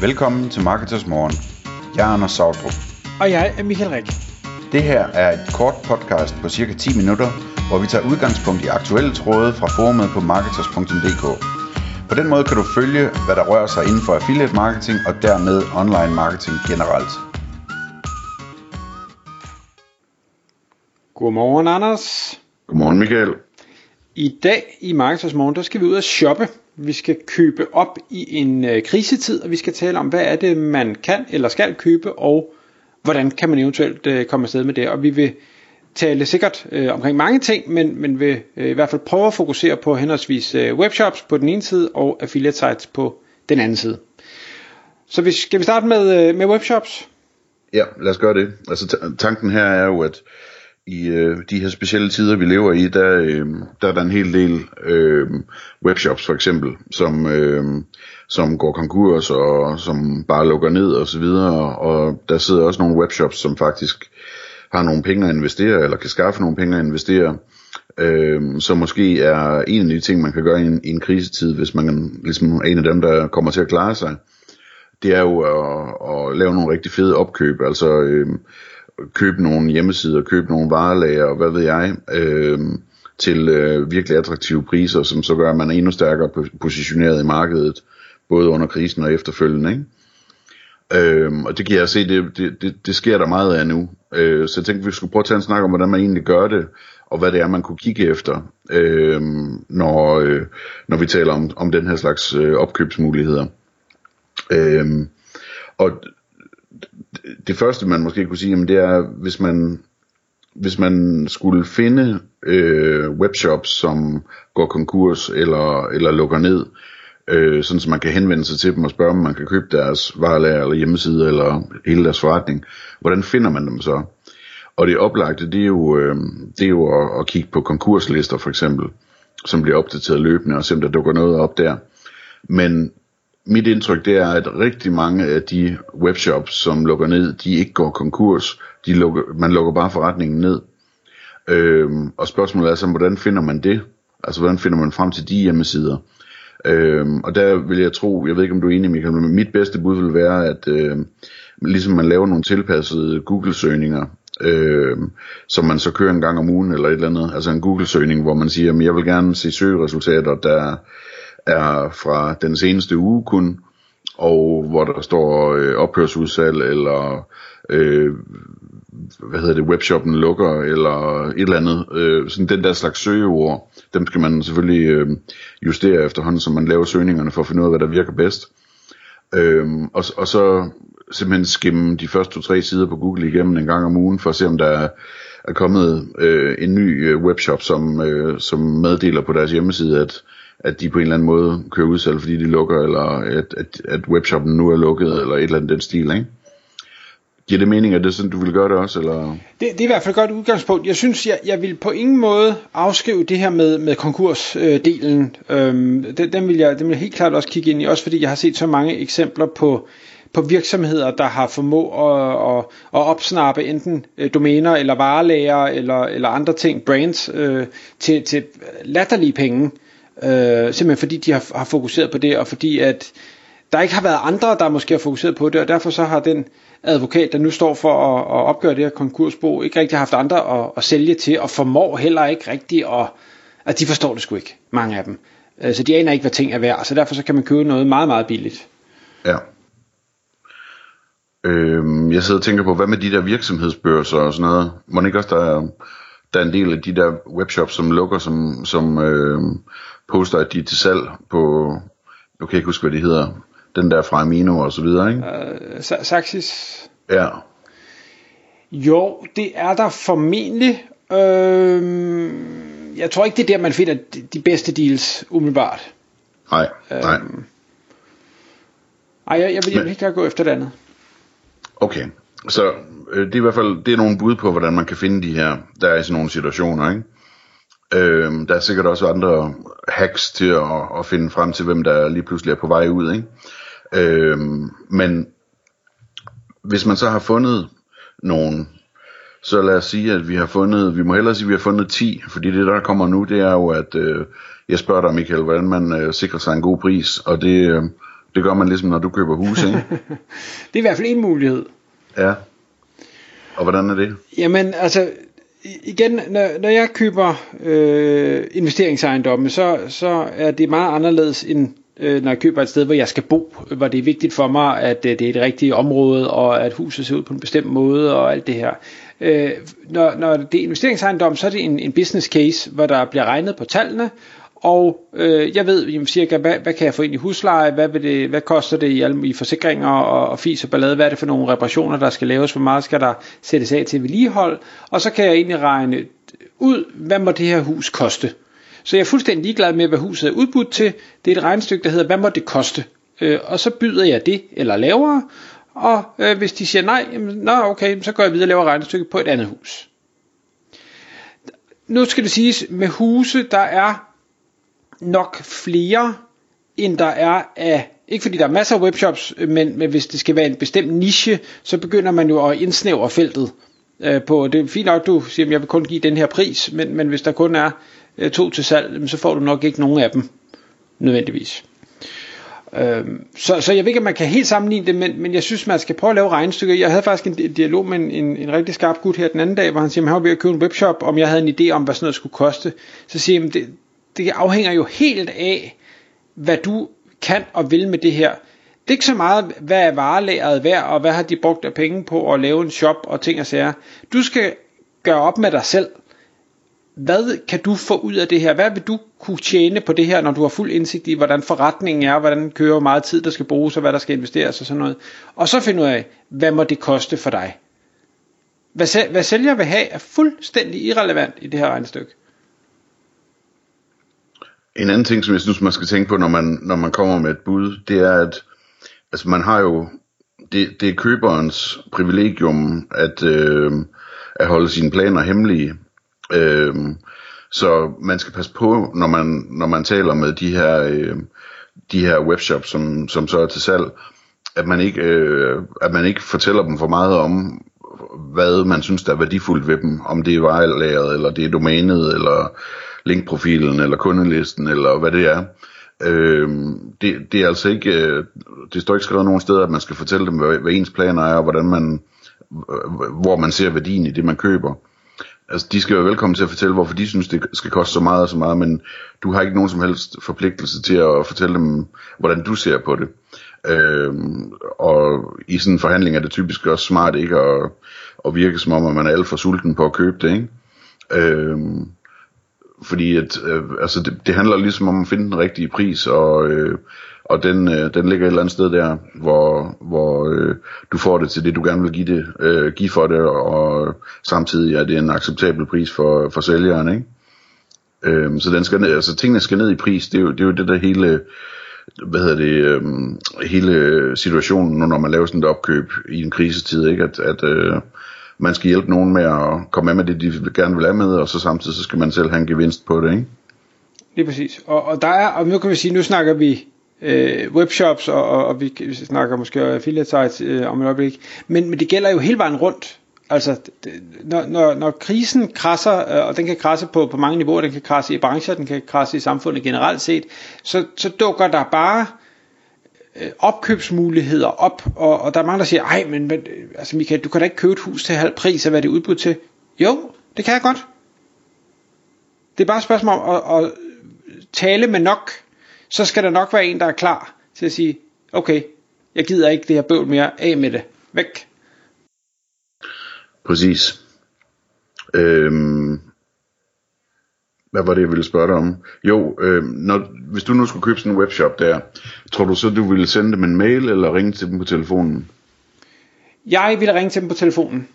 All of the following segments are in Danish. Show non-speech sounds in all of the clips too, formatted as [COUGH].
Velkommen til Marketers Morgen. Jeg er Anders Sautrup. Og jeg er Michael Rik. Det her er et kort podcast på cirka 10 minutter, hvor vi tager udgangspunkt i aktuelle tråde fra forumet på marketers.dk. På den måde kan du følge, hvad der rører sig inden for affiliate marketing og dermed online marketing generelt. Godmorgen, Anders. Godmorgen, Michael. I dag i Marketers Morgen, der skal vi ud og shoppe. Vi skal købe op i en øh, krisetid, og vi skal tale om, hvad er det, man kan eller skal købe, og hvordan kan man eventuelt øh, komme afsted med det. Og vi vil tale sikkert øh, omkring mange ting, men, men vil øh, i hvert fald prøve at fokusere på henholdsvis øh, webshops på den ene side, og affiliate sites på den anden side. Så vi, skal vi starte med, øh, med webshops? Ja, lad os gøre det. Altså t- tanken her er jo, at i øh, de her specielle tider, vi lever i, der, øh, der er der en hel del øh, webshops for eksempel, som, øh, som går konkurs og som bare lukker ned og så videre. Og der sidder også nogle webshops, som faktisk har nogle penge at investere, eller kan skaffe nogle penge at investere. Øh, så måske er en af de ting, man kan gøre i en, i en krisetid, hvis man ligesom er en af dem, der kommer til at klare sig, det er jo at, at lave nogle rigtig fede opkøb. Altså øh, købe nogle hjemmesider, købe nogle varelager og hvad ved jeg, øh, til øh, virkelig attraktive priser, som så gør, at man er endnu stærkere positioneret i markedet, både under krisen og efterfølgende. Ikke? Øh, og det kan jeg se, det, det, det, det sker der meget af nu. Øh, så jeg tænkte, vi skulle prøve at tage en snak om, hvordan man egentlig gør det, og hvad det er, man kunne kigge efter, øh, når, øh, når vi taler om, om den her slags øh, opkøbsmuligheder. Øh, og det første man måske kunne sige, jamen det er, hvis man, hvis man skulle finde øh, webshops, som går konkurs eller, eller lukker ned, øh, sådan så man kan henvende sig til dem og spørge, om man kan købe deres varelager eller hjemmeside eller hele deres forretning. Hvordan finder man dem så? Og det oplagte, det er jo, øh, det er jo at, at kigge på konkurslister for eksempel, som bliver opdateret løbende, og se om der dukker noget op der. Men mit indtryk det er, at rigtig mange af de webshops, som lukker ned, de ikke går konkurs. De lukker, man lukker bare forretningen ned. Øhm, og spørgsmålet er så, hvordan finder man det? Altså, hvordan finder man frem til de hjemmesider? Øhm, og der vil jeg tro, jeg ved ikke om du er enig, Michael, men mit bedste bud vil være, at øh, ligesom man laver nogle tilpassede Google-søgninger, øh, som man så kører en gang om ugen eller et eller andet, altså en Google-søgning, hvor man siger, at jeg vil gerne se søgeresultater, der er fra den seneste uge kun, og hvor der står øh, ophørsudsalg, eller øh, hvad hedder det, webshoppen lukker, eller et eller andet. Øh, sådan den der slags søgeord, dem skal man selvfølgelig øh, justere efterhånden, så man laver søgningerne for at finde ud af, hvad der virker bedst. Øh, og, og så simpelthen skimme de første to-tre sider på Google igennem en gang om ugen, for at se om der er, er kommet øh, en ny øh, webshop, som, øh, som meddeler på deres hjemmeside, at at de på en eller anden måde kører udsalg, fordi de lukker, eller at, at, at webshoppen nu er lukket, eller et eller andet den stil, ikke? Giver det mening, at det er sådan, du vil gøre det også? Eller? Det, det er i hvert fald et godt udgangspunkt. Jeg synes, jeg, jeg vil på ingen måde afskrive det her med, med konkursdelen. Øhm, den, den, vil jeg, den vil jeg helt klart også kigge ind i, også fordi jeg har set så mange eksempler på, på virksomheder, der har formået at, at, at opsnappe enten øh, domæner eller varelager eller, eller andre ting, brands, øh, til, til latterlige penge. Øh, simpelthen fordi de har, har fokuseret på det, og fordi at der ikke har været andre, der måske har fokuseret på det, og derfor så har den advokat, der nu står for at, at opgøre det her konkursbo, ikke rigtig haft andre at, at sælge til, og formår heller ikke rigtig at, at de forstår det sgu ikke, mange af dem. Øh, så de aner ikke, hvad ting er værd, så derfor så kan man købe noget meget, meget billigt. Ja. Øhm, jeg sidder og tænker på, hvad med de der virksomhedsbørser og sådan noget? Må ikke også, der er, der er en del af de der webshops, som lukker, som, som øh, poster, at de er til salg på, nu kan jeg ikke huske, hvad de hedder, den der fra Amino og så videre, ikke? Uh, Saxis? Ja. Jo, det er der formentlig. Øh, jeg tror ikke, det er der, man finder de bedste deals, umiddelbart. Nej, nej. Øh, ej, jeg, jeg vil, jeg vil ikke gå efter det andet. Okay, så øh, det er i hvert fald det er nogle bud på, hvordan man kan finde de her, der er i sådan nogle situationer, ikke? Øh, der er sikkert også andre hacks til at, at finde frem til, hvem der lige pludselig er på vej ud. Ikke? Øh, men hvis man så har fundet nogen, så lad os sige, at vi har fundet, vi må hellere sige, at vi har fundet 10, fordi det der kommer nu, det er jo, at øh, jeg spørger dig, Michael, hvordan man øh, sikrer sig en god pris, og det, øh, Det gør man ligesom, når du køber hus, ikke? [LAUGHS] det er i hvert fald en mulighed. Ja. Og hvordan er det? Jamen, altså, igen, når, når jeg køber øh, investeringsejendomme, så, så er det meget anderledes end øh, når jeg køber et sted, hvor jeg skal bo, hvor det er vigtigt for mig, at øh, det er et rigtigt område, og at huset ser ud på en bestemt måde, og alt det her. Øh, når, når det er investeringsejendom, så er det en, en business case, hvor der bliver regnet på tallene, og øh, jeg ved jamen, cirka, hvad, hvad kan jeg få ind i husleje, hvad, vil det, hvad koster det i, alle, i forsikringer og, og fis og ballade, hvad er det for nogle reparationer, der skal laves, hvor meget skal der sættes af til vedligehold, og så kan jeg egentlig regne ud, hvad må det her hus koste. Så jeg er fuldstændig ligeglad med, hvad huset er udbudt til. Det er et regnestykke, der hedder, hvad må det koste? Øh, og så byder jeg det eller lavere, og øh, hvis de siger nej, jamen, nå okay, så går jeg videre og laver regnestykket på et andet hus. Nu skal det siges, med huse, der er nok flere, end der er af, ikke fordi der er masser af webshops, men, men hvis det skal være en bestemt niche, så begynder man jo at indsnævre feltet øh, på, det er fint nok, du siger, at jeg vil kun give den her pris, men, men hvis der kun er øh, to til salg, så får du nok ikke nogen af dem, nødvendigvis. Øhm, så, så jeg ved ikke, om man kan helt sammenligne det, men, men jeg synes, man skal prøve at lave regnestykker. Jeg havde faktisk en dialog med en, en, en rigtig skarp gut her den anden dag, hvor han siger, at han var ved at købe en webshop, om jeg havde en idé om, hvad sådan noget skulle koste. Så siger jeg, det, det afhænger jo helt af, hvad du kan og vil med det her. Det er ikke så meget, hvad er varelæret værd, og hvad har de brugt af penge på at lave en shop og ting og sager. Du skal gøre op med dig selv, hvad kan du få ud af det her? Hvad vil du kunne tjene på det her, når du har fuld indsigt i, hvordan forretningen er, hvordan kører meget tid, der skal bruges, og hvad der skal investeres og sådan noget. Og så finde ud af, hvad må det koste for dig? Hvad, hvad sælger vil have, er fuldstændig irrelevant i det her regnestykke. En anden ting, som jeg synes, man skal tænke på, når man, når man kommer med et bud, det er, at altså, man har jo, det, det er køberens privilegium at, øh, at holde sine planer hemmelige. Øh, så man skal passe på, når man, når man taler med de her, øh, de her webshops, som, som så er til salg, at man, ikke, øh, at man ikke fortæller dem for meget om, hvad man synes, der er værdifuldt ved dem. Om det er vejlæret, eller det er domænet, eller linkprofilen, eller kundelisten, eller hvad det er. Øh, det, det er altså ikke, øh, det står ikke skrevet nogen steder, at man skal fortælle dem, hvad, hvad ens planer er, og hvordan man, øh, hvor man ser værdien i det, man køber altså de skal være velkommen til at fortælle, hvorfor de synes, det skal koste så meget og så meget, men du har ikke nogen som helst forpligtelse til at fortælle dem, hvordan du ser på det. Øhm, og i sådan en forhandling er det typisk også smart ikke at, at virke som om, at man er alt for sulten på at købe det, ikke? Øhm, fordi at, øh, altså det, det handler ligesom om at finde den rigtige pris, og øh, og den, øh, den ligger et eller andet sted der, hvor, hvor øh, du får det til det, du gerne vil give, det, øh, give for det, og samtidig er det en acceptabel pris for, for sælgeren, ikke? Øh, så den skal ned, altså tingene skal ned i pris, det er jo det, er jo det der hele, hvad hedder det, øh, hele situationen, når man laver sådan et opkøb i en krisetid, ikke? At, at øh, man skal hjælpe nogen med at komme af med det, de gerne vil have med, og så samtidig så skal man selv have en gevinst på det, ikke? Lige præcis. Og, og der er, og nu kan vi sige, nu snakker vi øh, webshops, og, og, og vi, vi snakker måske affiliate sites øh, om et øjeblik, men, men det gælder jo hele vejen rundt. Altså, det, når, når, når krisen krasser, øh, og den kan krasse på, på mange niveauer, den kan krasse i brancher, den kan krasse i samfundet generelt set, så, så dukker der bare øh, Øh, opkøbsmuligheder op, og, og der er mange, der siger, ej, men, men øh, altså Michael, du kan da ikke købe et hus til halv pris af, hvad det er udbudt til. Jo, det kan jeg godt. Det er bare et spørgsmål om at, at tale med nok så skal der nok være en, der er klar til at sige, okay, jeg gider ikke det her bøvl mere, af med det, væk. Præcis. Øhm, hvad var det, jeg ville spørge dig om? Jo, øhm, når, hvis du nu skulle købe sådan en webshop der, tror du så, du ville sende dem en mail eller ringe til dem på telefonen? Jeg ville ringe til dem på telefonen.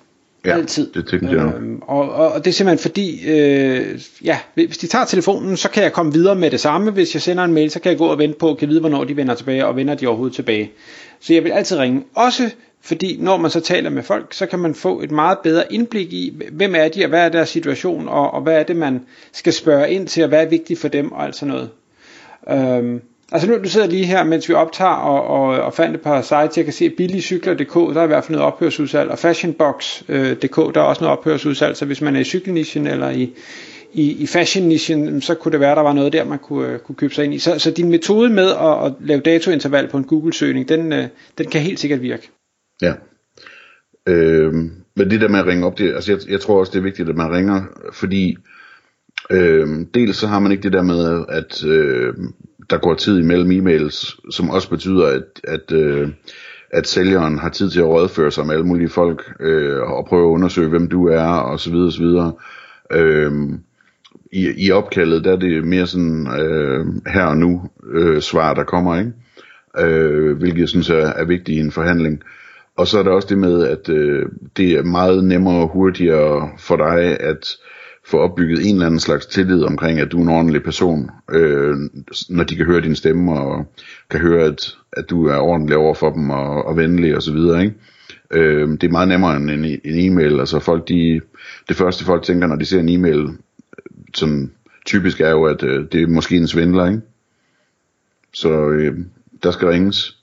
Ja, Altid. det tænkte jeg. Øhm, og, og, og det er simpelthen fordi, øh, ja, hvis de tager telefonen, så kan jeg komme videre med det samme. Hvis jeg sender en mail, så kan jeg gå og vente på, kan vide, hvornår de vender tilbage, og vender de overhovedet tilbage. Så jeg vil altid ringe. Også fordi når man så taler med folk, så kan man få et meget bedre indblik i, hvem er de, og hvad er deres situation, og, og hvad er det, man skal spørge ind til, og hvad er vigtigt for dem, og alt sådan noget. Øhm, Altså nu, du sidder lige her, mens vi optager og, og, og fandt et par sites, jeg kan se billigcykler.dk, der er i hvert fald noget ophørsudsalg, og fashionbox.dk, der er også noget ophørsudsalg, så hvis man er i cykelnischen eller i, i, i fashion-nichen, så kunne det være, der var noget der, man kunne, øh, kunne købe sig ind i. Så, så din metode med at, at lave datointerval på en Google-søgning, den, øh, den kan helt sikkert virke. Ja. Øh, men det der med at ringe op, det, altså jeg, jeg tror også, det er vigtigt, at man ringer, fordi øh, dels så har man ikke det der med, at øh, der går tid imellem e-mails, som også betyder, at, at, øh, at sælgeren har tid til at rådføre sig med alle mulige folk, øh, og prøve at undersøge, hvem du er, og så videre, og så videre. Øh, i, I opkaldet, der er det mere sådan øh, her og nu øh, svar, der kommer, ikke? Øh, hvilket jeg synes er, er vigtigt i en forhandling. Og så er der også det med, at øh, det er meget nemmere og hurtigere for dig at få opbygget en eller anden slags tillid omkring, at du er en ordentlig person, øh, når de kan høre din stemme og kan høre, at, at du er ordentlig over for dem og, og venlig og så videre, ikke? Øh, det er meget nemmere end en, en e-mail. Altså folk, de, det første folk tænker, når de ser en e-mail, som typisk er jo, at øh, det er måske en svindler, ikke? Så øh, der skal ringes.